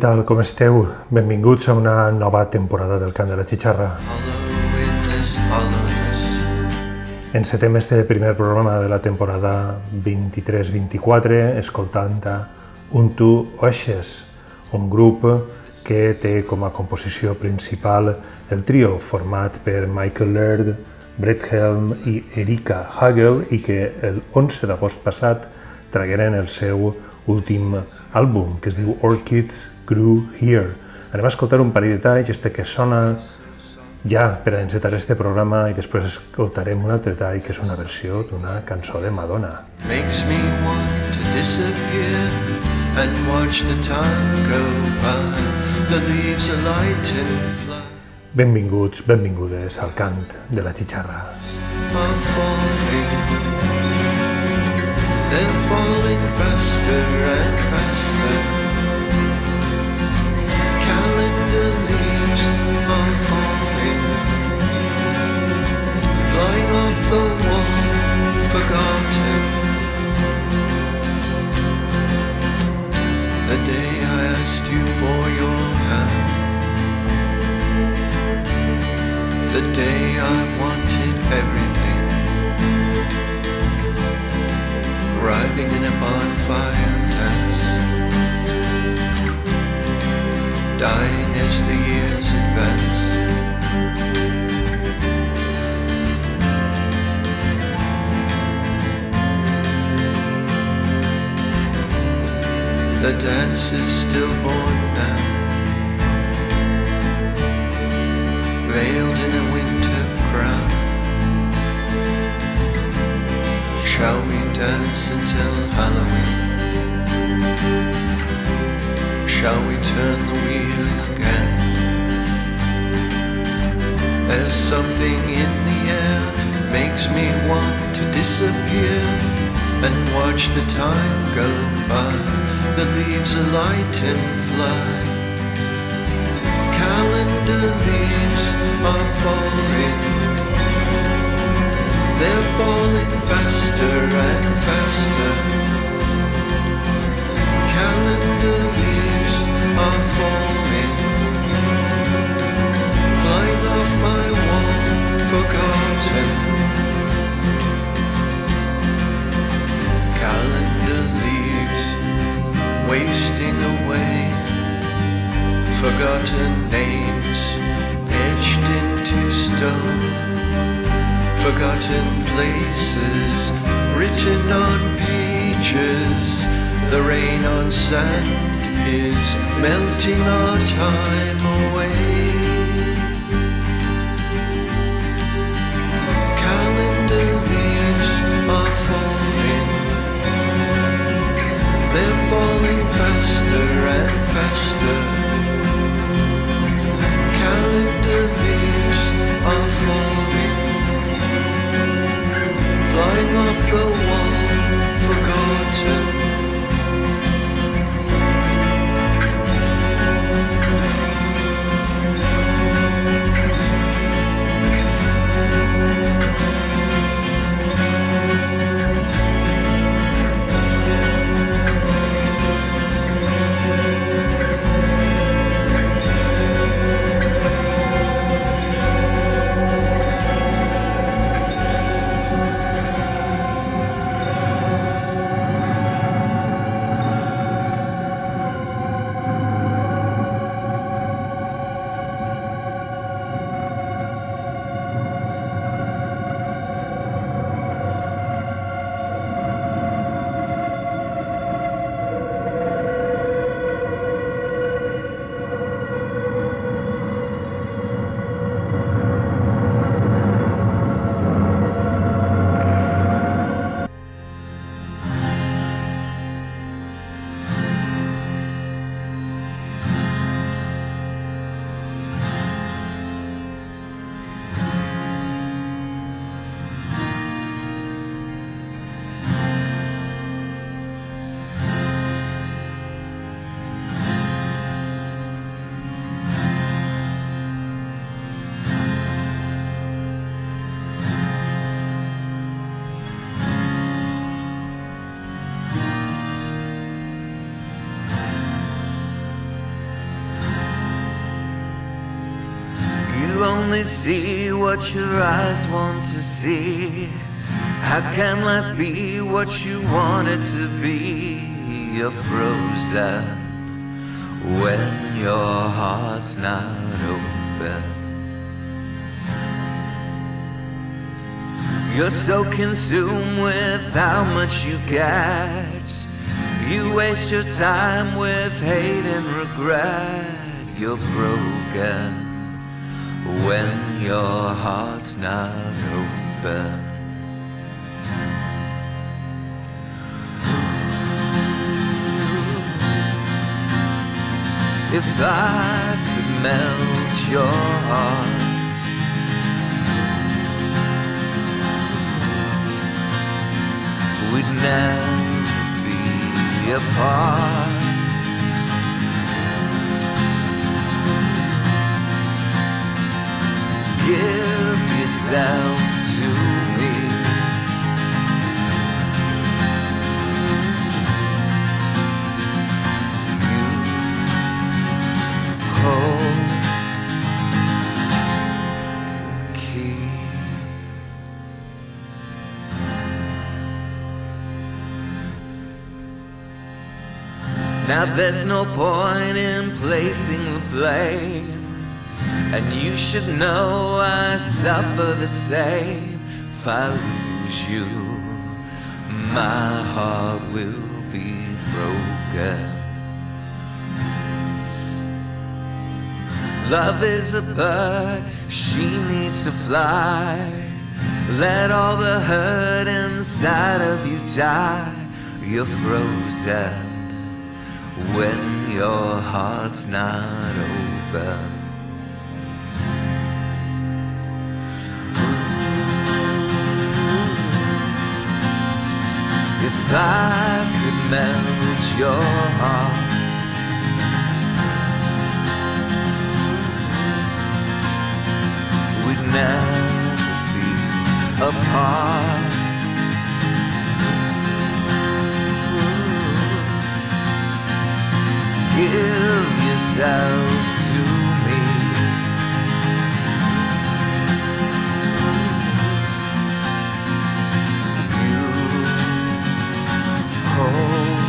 Tal, com esteu? Benvinguts a una nova temporada del Cant de la Xixarra. Encetem este primer programa de la temporada 23-24 escoltant a Untu Oixes, un grup que té com a composició principal el trio format per Michael Laird, Brett Helm i Erika Hagel i que el 11 d'agost passat tragueren el seu últim àlbum que es diu Orchids Grew Here. Anem a escoltar un parell de talls, este que sona ja per a encetar este programa i després escoltarem un altre tall que és una versió d'una cançó de Madonna. Makes me want to disappear and watch the time go by the leaves are light and fly Benvinguts, benvingudes al cant de la xixarra. They're falling faster and faster The wall, forgotten. The day I asked you for your hand. The day I wanted everything. Arriving in a bonfire dance, dying as the years advance. The dance is stillborn now, veiled in a winter crown. Shall we dance until Halloween? Shall we turn the wheel again? There's something in the air makes me want to disappear and watch the time go by. The leaves are light and fly. Calendar leaves are falling they're falling faster and faster. Calendar leaves are falling, flying off my wall, forgotten. Calendar leaves wasting away, forgotten names etched into stone forgotten places written on pages. The rain on sand is melting our time away. Faster and faster. Calendar leaves are falling flying off the wall, forgotten. Only see what your eyes want to see. How can life be what you want it to be? You're frozen when your heart's not open. You're so consumed with how much you get. You waste your time with hate and regret. You're broken when your heart's not open. If I could melt your heart We'd never be apart Give yourself to me You hold the key. Now there's no point in placing the blame. And you should know I suffer the same. If I lose you, my heart will be broken. Love is a bird, she needs to fly. Let all the hurt inside of you die. You're frozen when your heart's not open. I could melt your heart we'd never be apart. Give yourself Oh.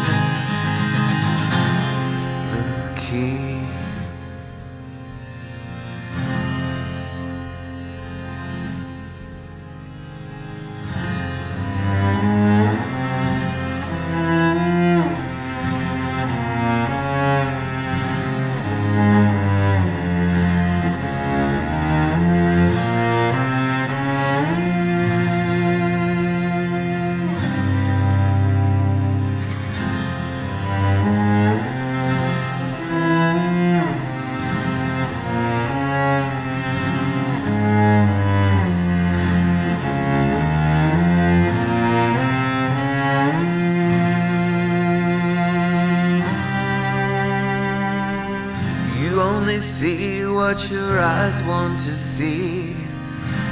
Want to see.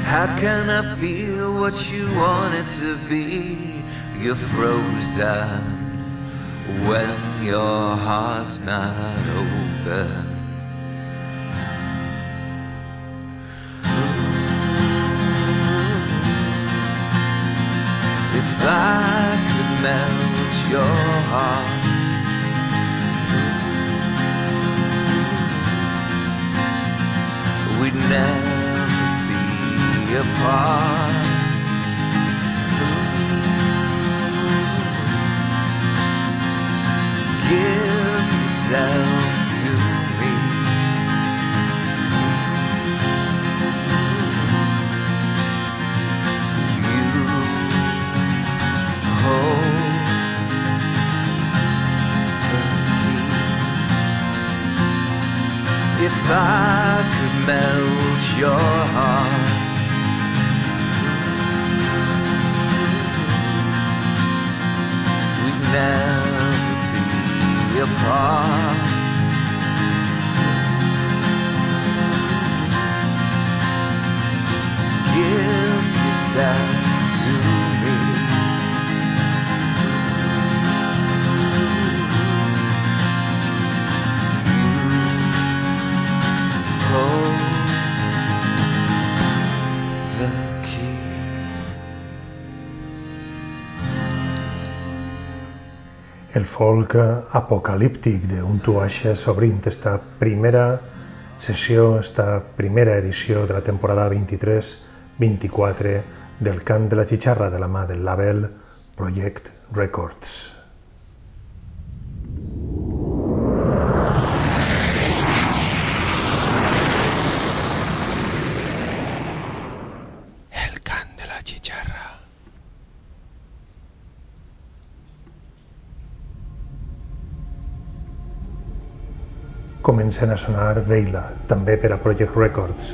How can I feel what you want it to be? You're frozen when your heart's not folk apocalíptic d'un Tuaixes obrint esta primera sessió, esta primera edició de la temporada 23-24 del cant de la xixarra de la mà del label Project Records. Comencen a sonar Veila, també per a Project Records.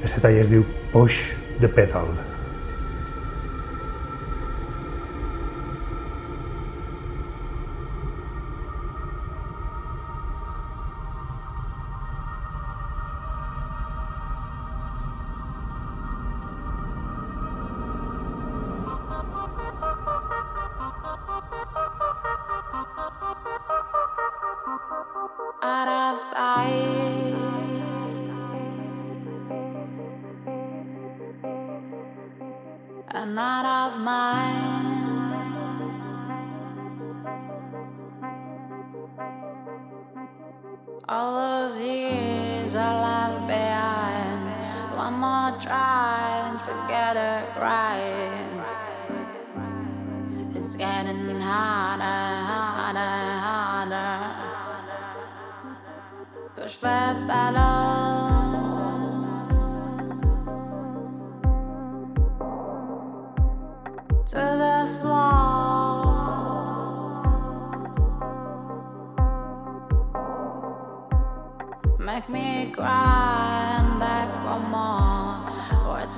Aquest tall es diu Push the Pedal. All those years I left behind, one more try to get it right. It's getting harder, harder, harder. Push that pedal. crying back for more. Or it's.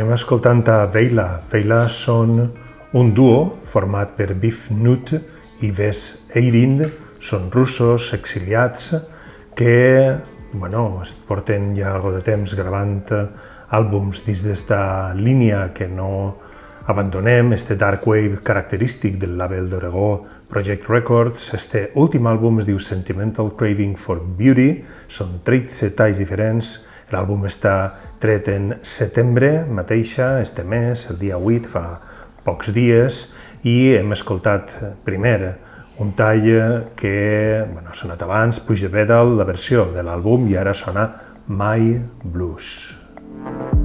Continuem escoltant a Veila. Veila són un duo format per Biff Nut i Ves Eirind. Són russos, exiliats, que bueno, es porten ja algo de temps gravant àlbums dins d'esta línia que no abandonem, este dark wave característic del label d'Oregó Project Records. Este últim àlbum es diu Sentimental Craving for Beauty, són 13 talls diferents, l'àlbum està tret en setembre mateixa, este mes, el dia 8, fa pocs dies, i hem escoltat primer un tall que bueno, ha sonat abans, Puig de Pedal, la versió de l'àlbum, i ara sona My Blues. Never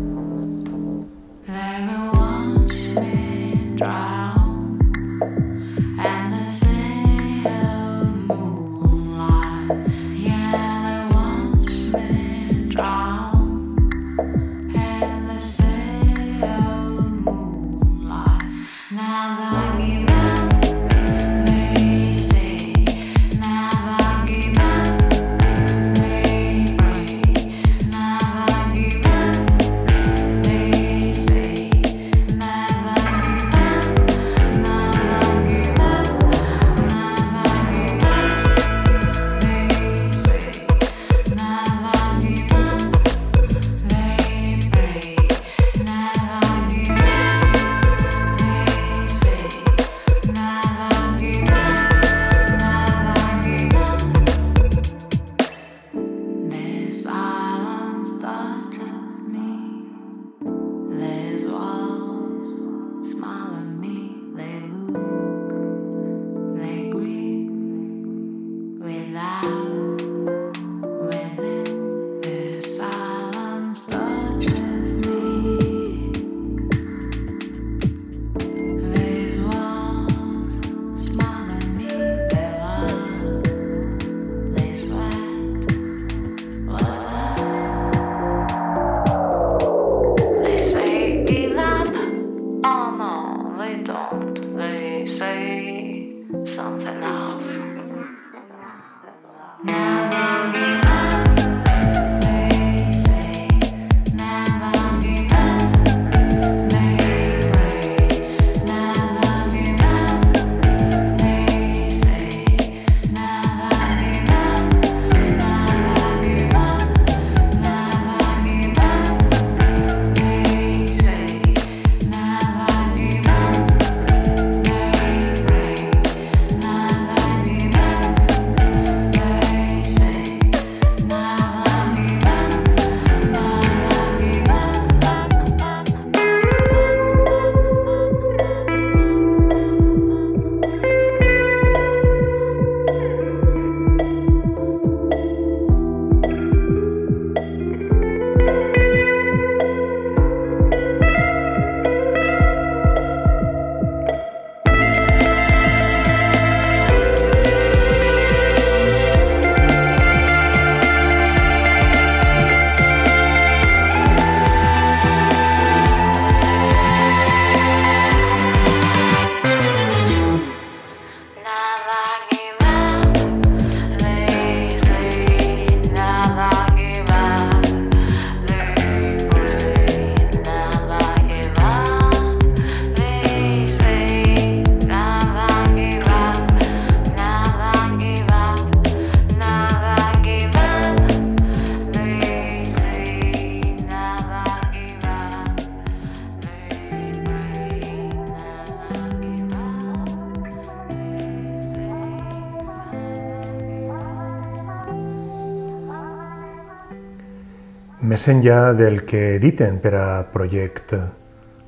Més enllà del que editen per a Project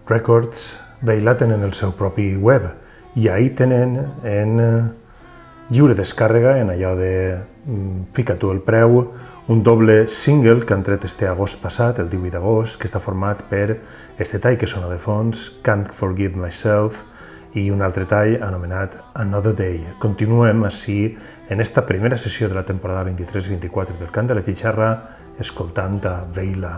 Records, Veila tenen el seu propi web i ahí tenen en lliure descàrrega, en allò de mm, fica tu el preu, un doble single que han tret este agost passat, el 18 d'agost, que està format per este tall que sona de fons, Can't Forgive Myself, i un altre tall anomenat Another Day. Continuem així en esta primera sessió de la temporada 23-24 del Cant de la Xixarra escoltant a Veila.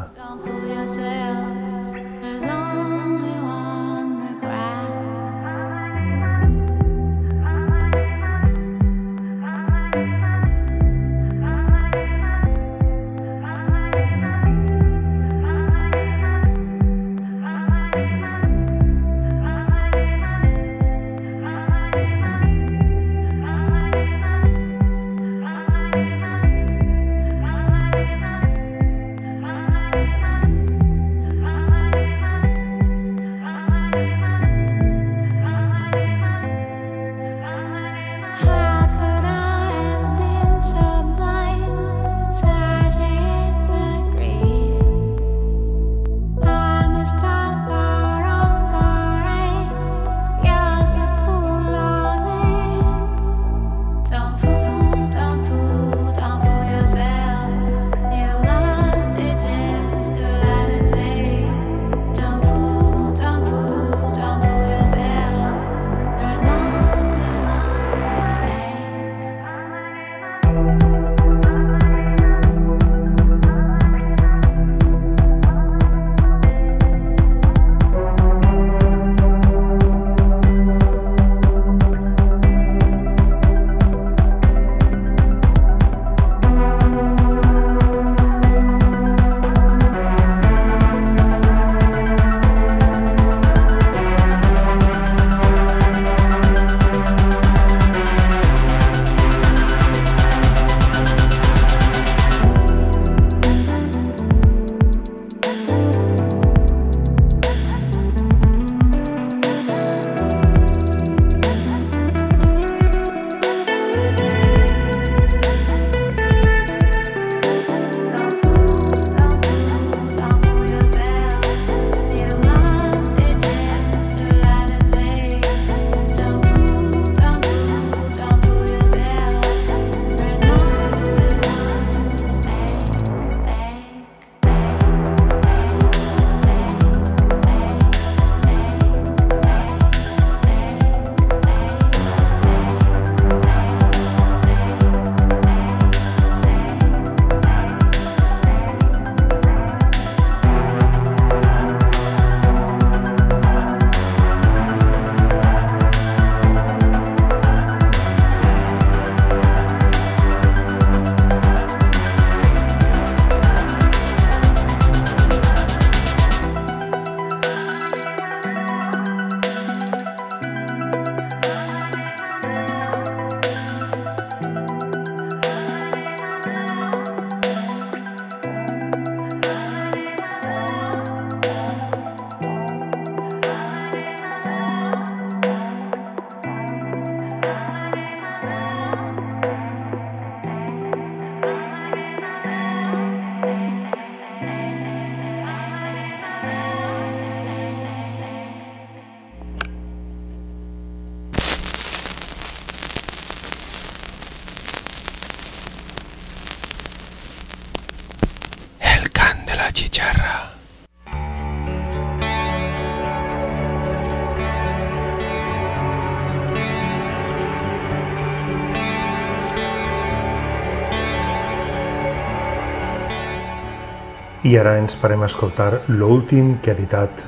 I ara ens parem a escoltar l'últim que ha editat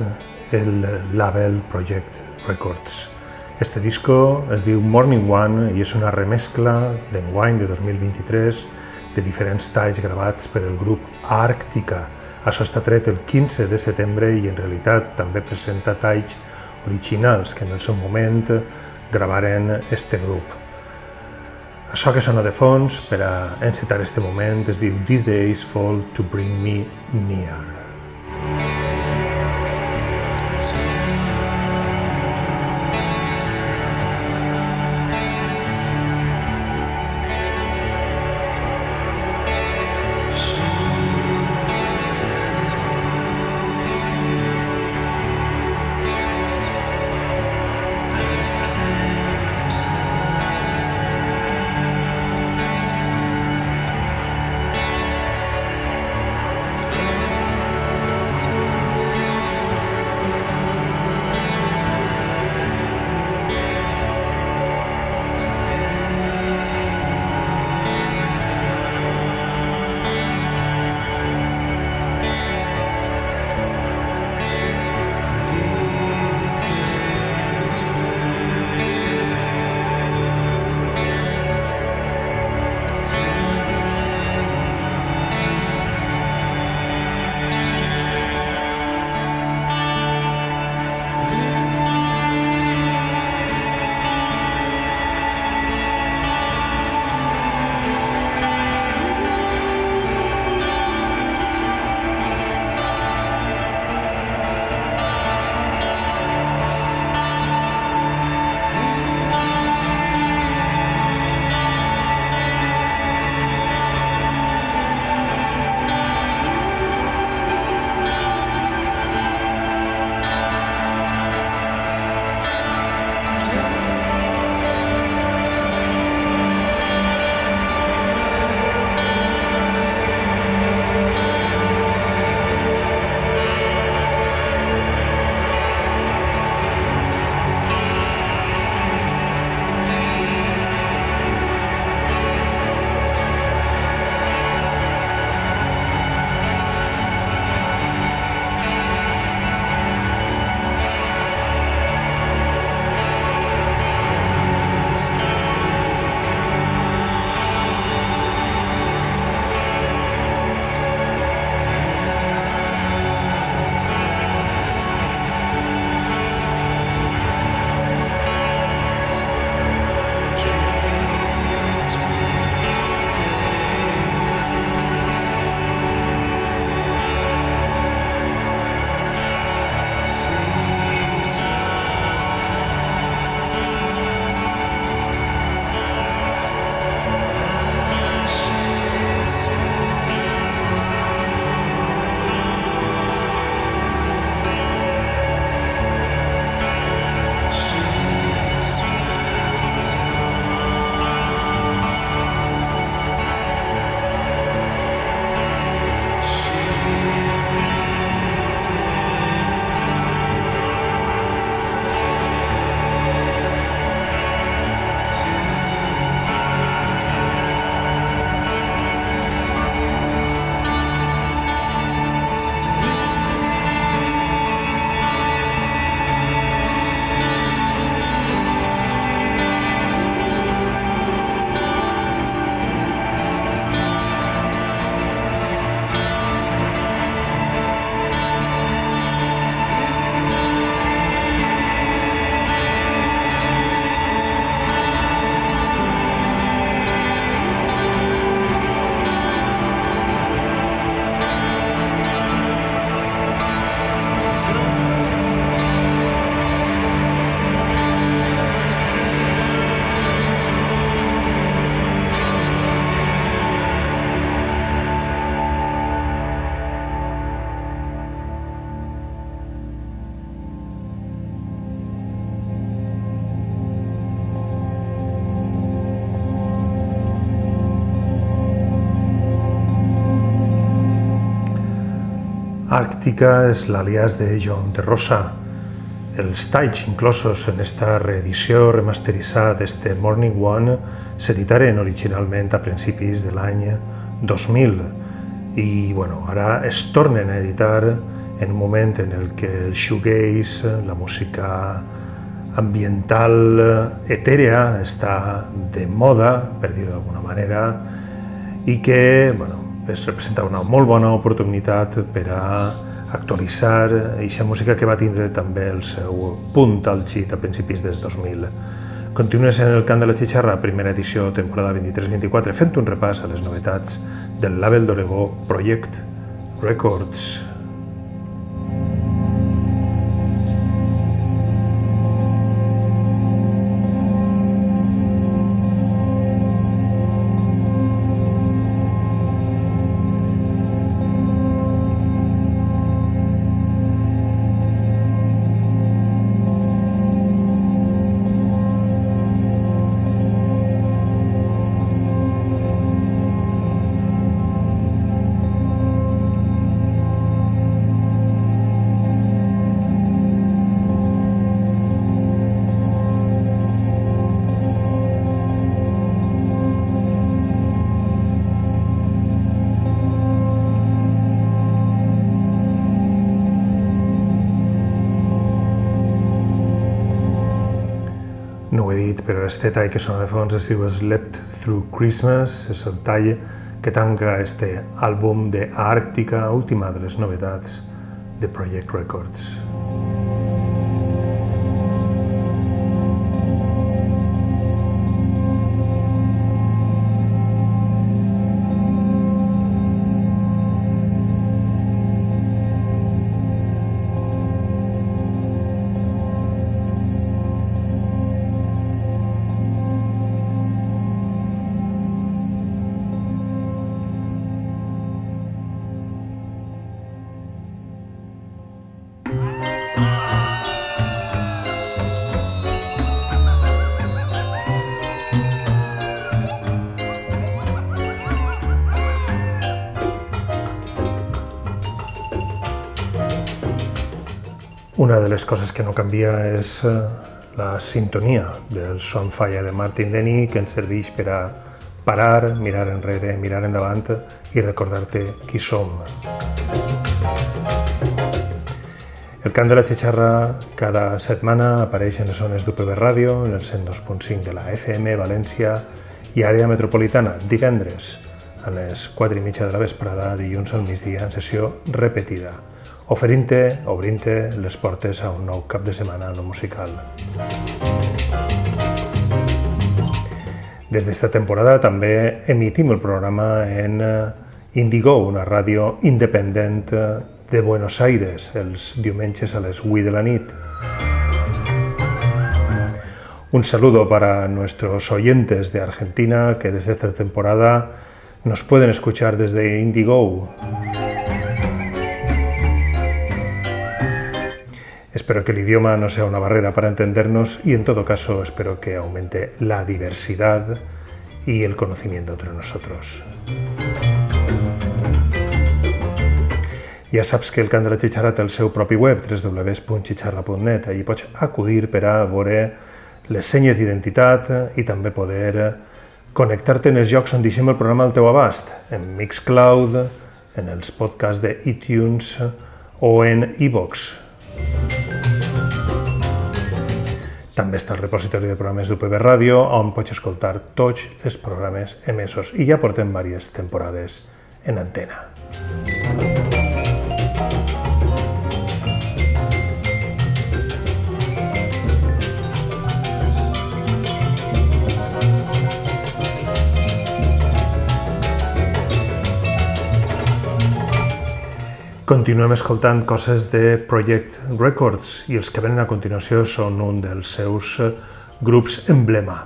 el label Project Records. Este disco es diu Morning One i és una remescla d'enguany de 2023 de diferents talls gravats per el grup Àrctica. Això està tret el 15 de setembre i en realitat també presenta talls originals que en el seu moment gravaren este grup. Això que sona de fons per a encetar este moment es diu These Days Fall to Bring Me Near. Àrctica és l'alias de John de Rosa. Els talls inclosos en esta reedició remasteritzada d'este Morning One s'editaren originalment a principis de l'any 2000 i bueno, ara es tornen a editar en un moment en el que el shoegaze, la música ambiental etérea està de moda, per dir-ho d'alguna manera, i que bueno, es representa una molt bona oportunitat per a actualitzar aquesta música que va tindre també el seu punt àlgid a principis dels 2000. Continues en el cant de la xixarra, primera edició, temporada 23-24, fent un repàs a les novetats del label d'Oregó Project Records. Este tall que sona de fons es diu Slept Through Christmas, és el tall que tanca este àlbum de última de les novetats de Project Records. Una de les coses que no canvia és eh, la sintonia del Swanfire de Martin Denny que ens serveix per a parar, mirar enrere, mirar endavant i recordar-te qui som. El cant de la xixarra cada setmana apareix en les zones d'UPB Ràdio, en el 102.5 de la FM, València i àrea metropolitana, divendres a les 4 i mitja de la vesprada, dilluns al migdia en sessió repetida oferint-te, obrint-te les portes a un nou cap de setmana no musical. Des d'esta temporada també emitim el programa en eh, Indigo, una ràdio independent eh, de Buenos Aires, els diumenges a les 8 de la nit. Un saludo para nuestros oyentes de Argentina que desde esta temporada nos pueden escuchar desde Indigo. Espero que el idioma no sea una barrera para entendernos y en todo caso espero que aumente la diversidad y el conocimiento entre nosotros. Ja saps que el Cant de la Xixarra té el seu propi web, www.xixarra.net. Allí pots acudir per a veure les senyes d'identitat i també poder connectar-te en els llocs on deixem el programa al teu abast, en Mixcloud, en els podcasts de iTunes o en iVoox. També està el repositori de programes d'UPB Ràdio, on pots escoltar tots els programes emesos i ja portem diverses temporades en antena. Continuem escoltant coses de Project Records i els que venen a continuació són un dels seus eh, grups emblema.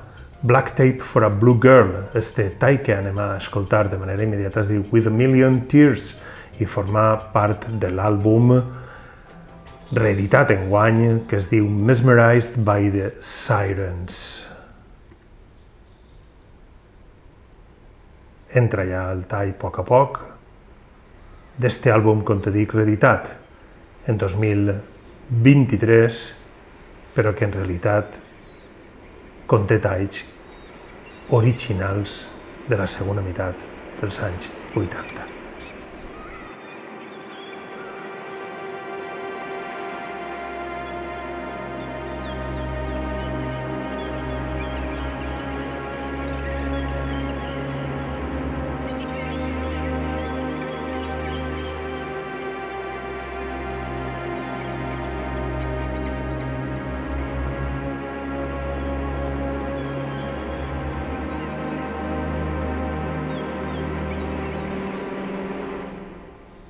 Black Tape for a Blue Girl, este tall que anem a escoltar de manera immediata es diu With a Million Tears i forma part de l'àlbum reeditat en guany que es diu Mesmerized by the Sirens. Entra ja el tall a poc a poc, d'este àlbum, com te dic, reeditat en 2023, però que en realitat conté talls originals de la segona meitat dels anys 80.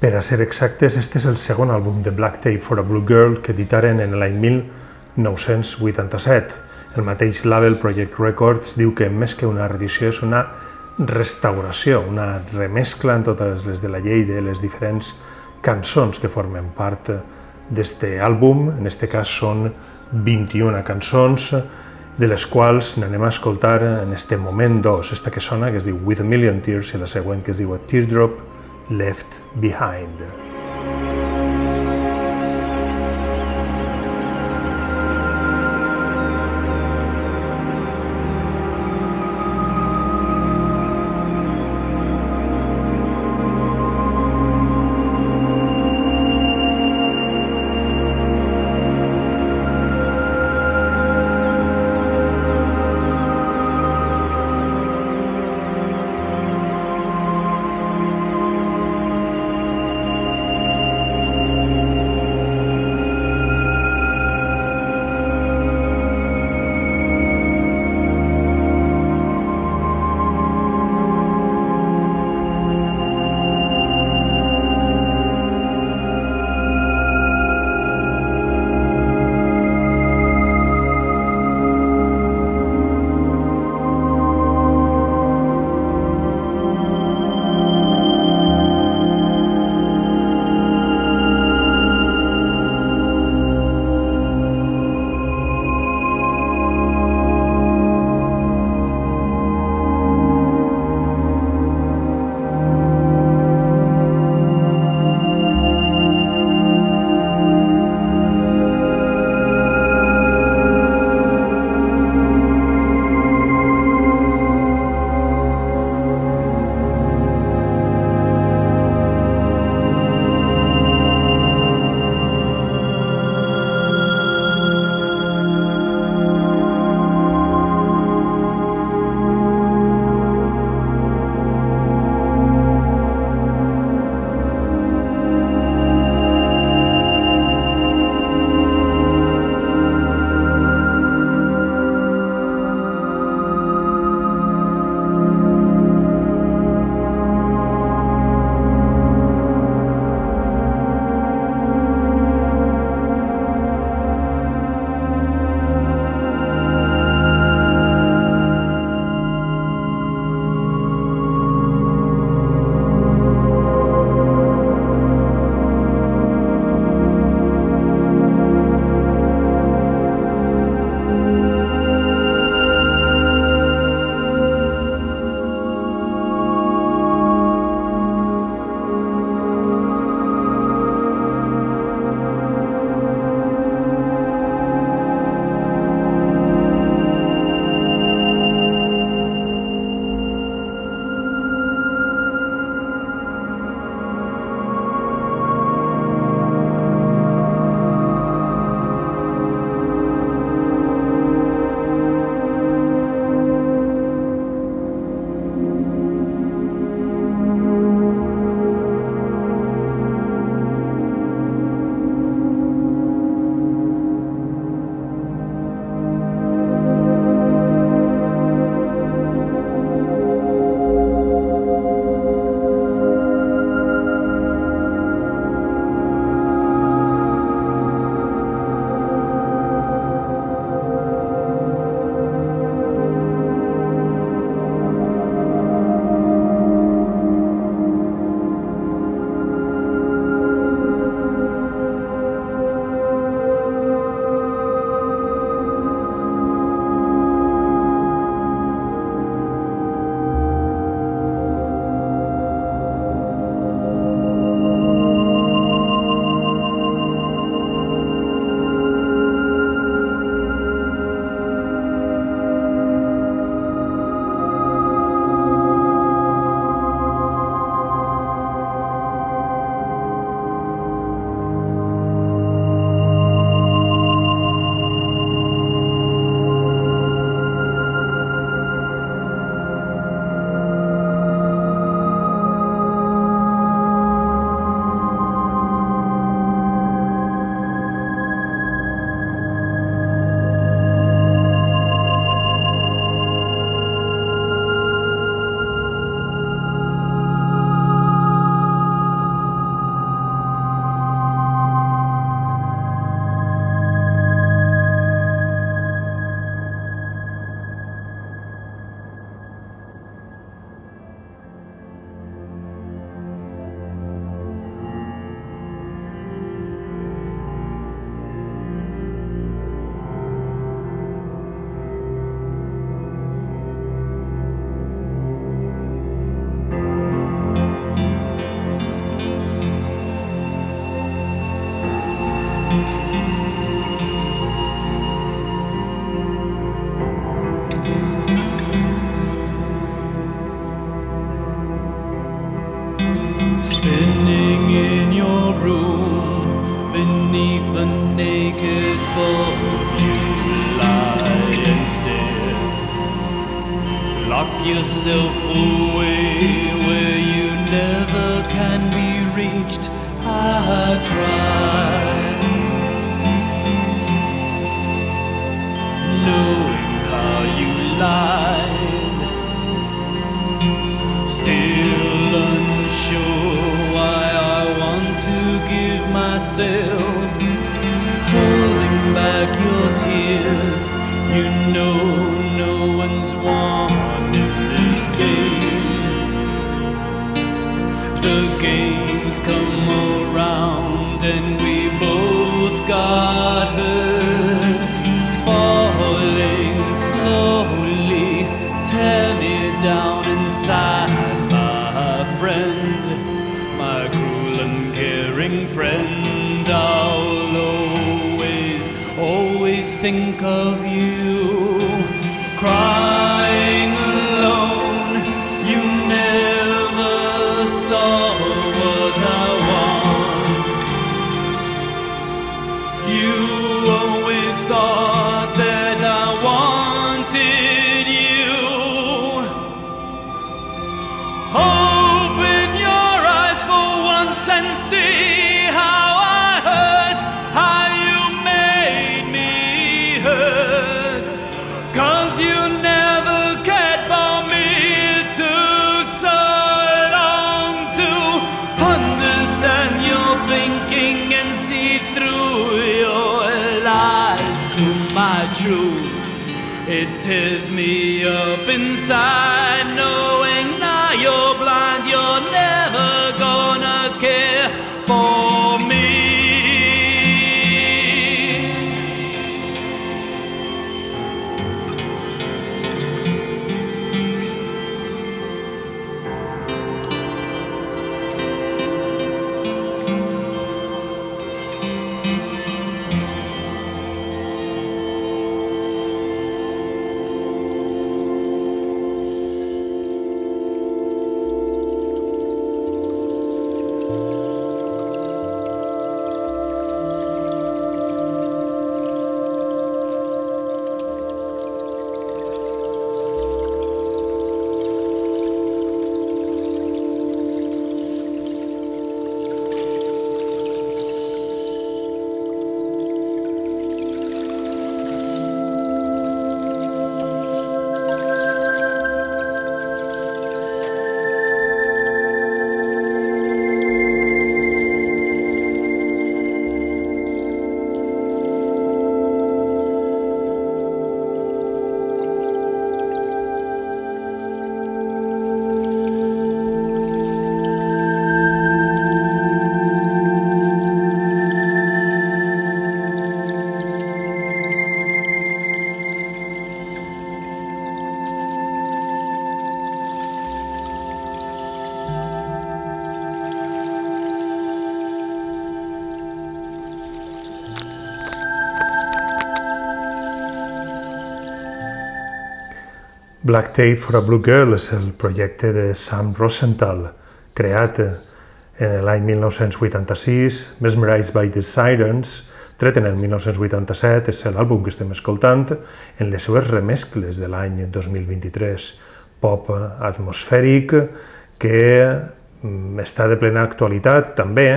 Per a ser exactes, este és el segon àlbum de Black Tape for a Blue Girl que editaren en l'any 1987. El mateix label Project Records diu que més que una reedició és una restauració, una remescla en totes les de la llei de les diferents cançons que formen part d'este àlbum. En este cas són 21 cançons, de les quals n'anem a escoltar en este moment dos. Esta que sona, que es diu With a Million Tears, i la següent que es diu A Teardrop, left behind. Black Tape for a Blue Girl és el projecte de Sam Rosenthal, creat en l'any 1986, Mesmerized by the Sirens, tret en el 1987, és l'àlbum que estem escoltant, en les seues remescles de l'any 2023, pop atmosfèric, que mm, està de plena actualitat també.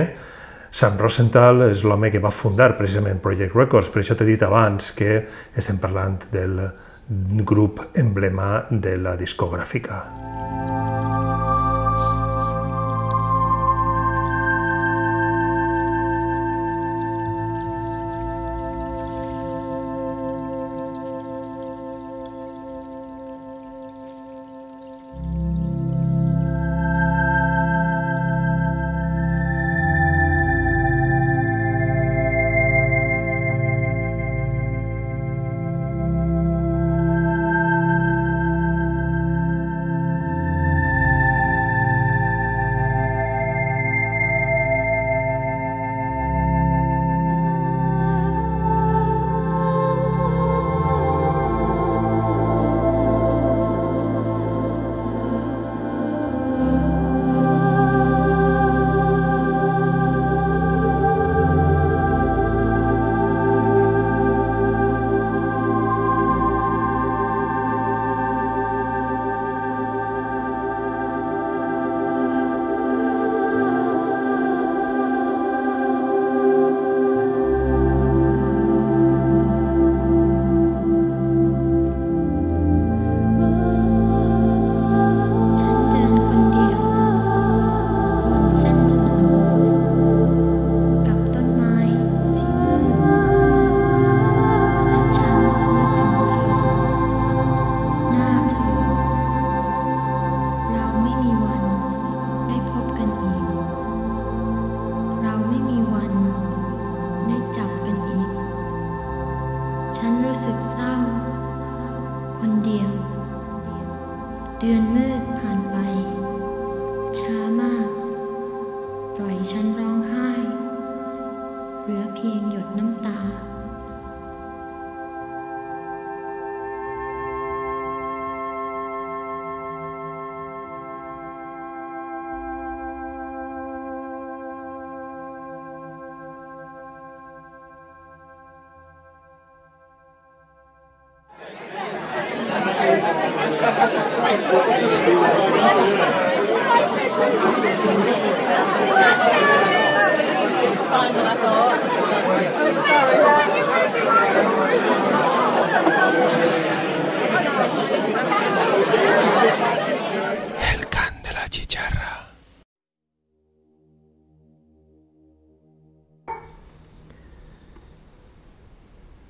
Sam Rosenthal és l'home que va fundar precisament Project Records, per això t'he dit abans que estem parlant del grup emblema de la discogràfica.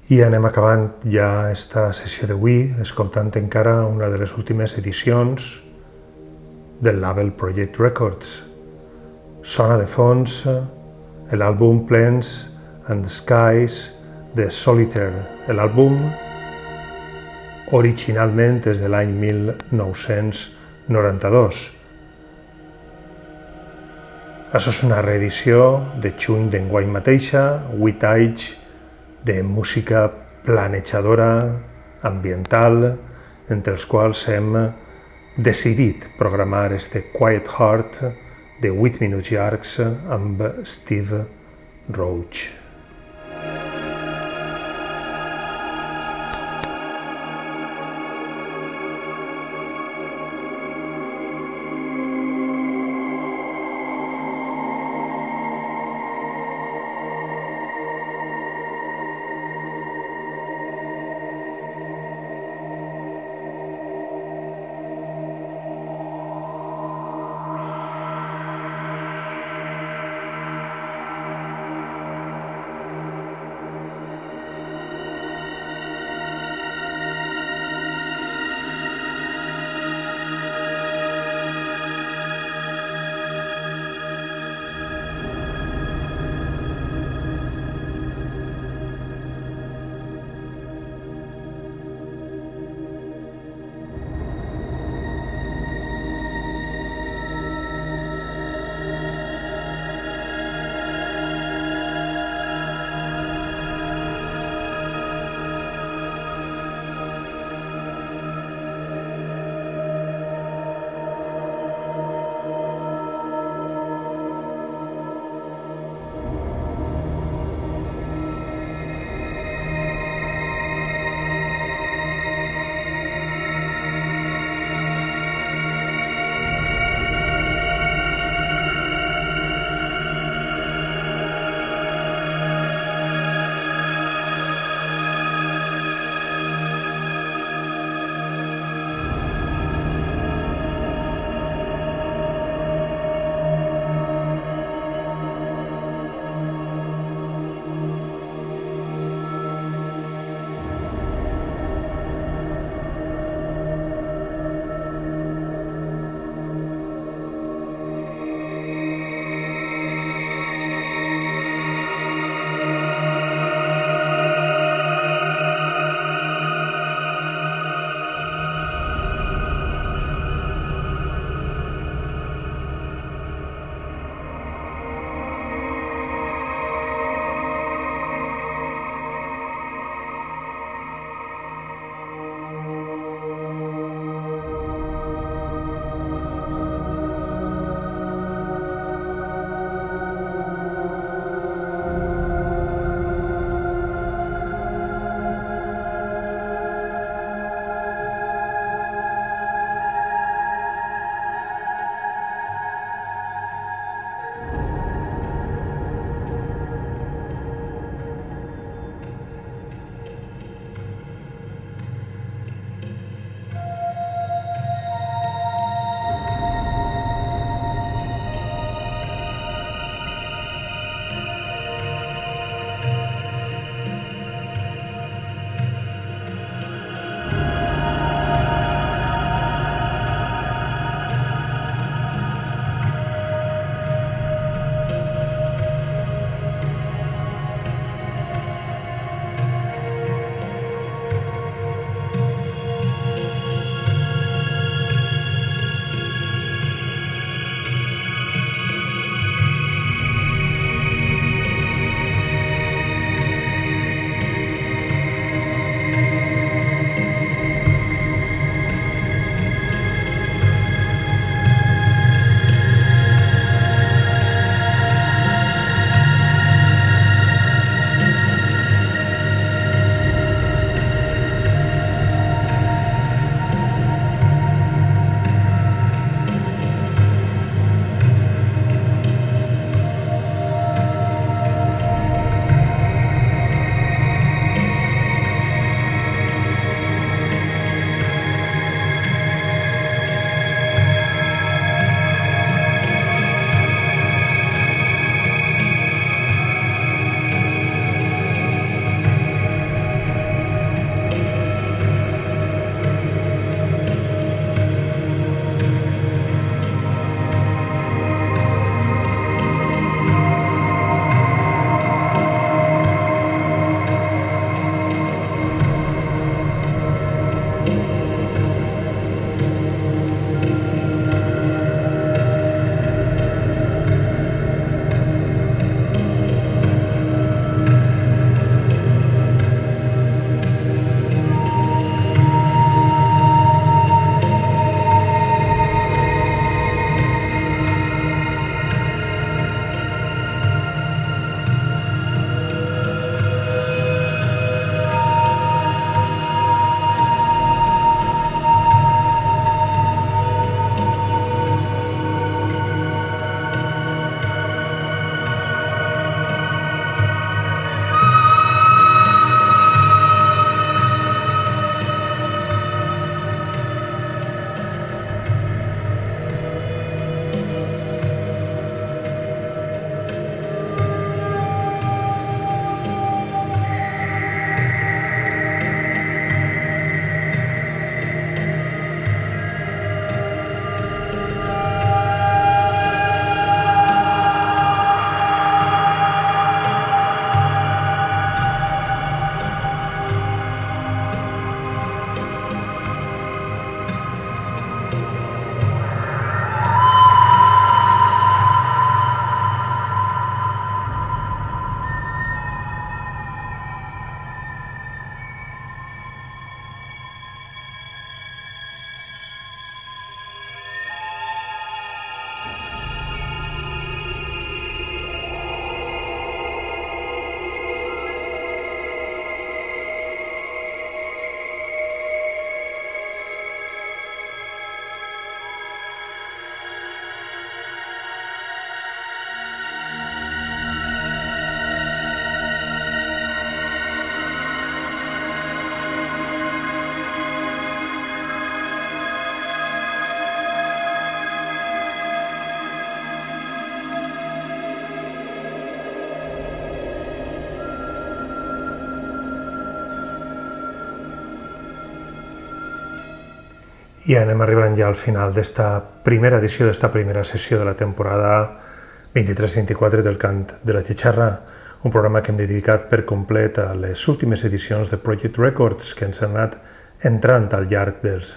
I anem acabant ja esta sessió d'avui, escoltant encara una de les últimes edicions del label Project Records. Sona de fons l'àlbum Plants and Skies de Solitaire. L'àlbum originalment és de l'any 1992. Això és una reedició de juny d'enguany mateixa, 8 anys de música planejadora, ambiental, entre els quals hem decidit programar este Quiet Heart de 8 minuts llargs amb Steve Roach. I anem arribant ja al final d'esta primera edició, d'esta primera sessió de la temporada 23-24 del Cant de la Xixarra, un programa que hem dedicat per complet a les últimes edicions de Project Records que ens han anat entrant al llarg dels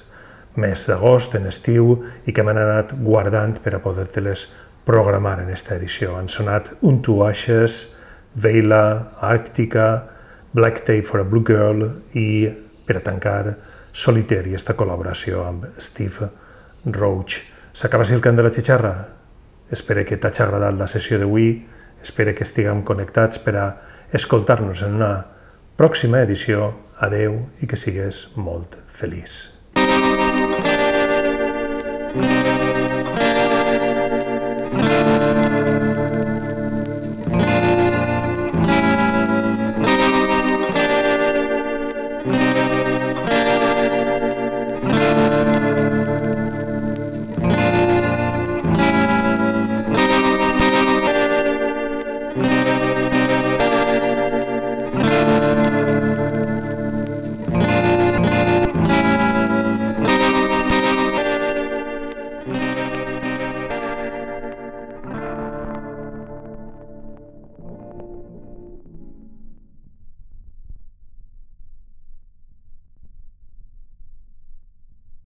mes d'agost, en estiu, i que m'han anat guardant per a poder-te-les programar en esta edició. Han sonat Un to Ashes, Veila, Àrctica, Black Tape for a Blue Girl i, per a tancar, Solitary, esta col·laboració amb Steve Roach. S'acaba així el cant de la xixarra? Espero que t'hagi agradat la sessió d'avui, espero que estiguem connectats per a escoltar-nos en una pròxima edició. Adeu i que sigues molt feliç. thank you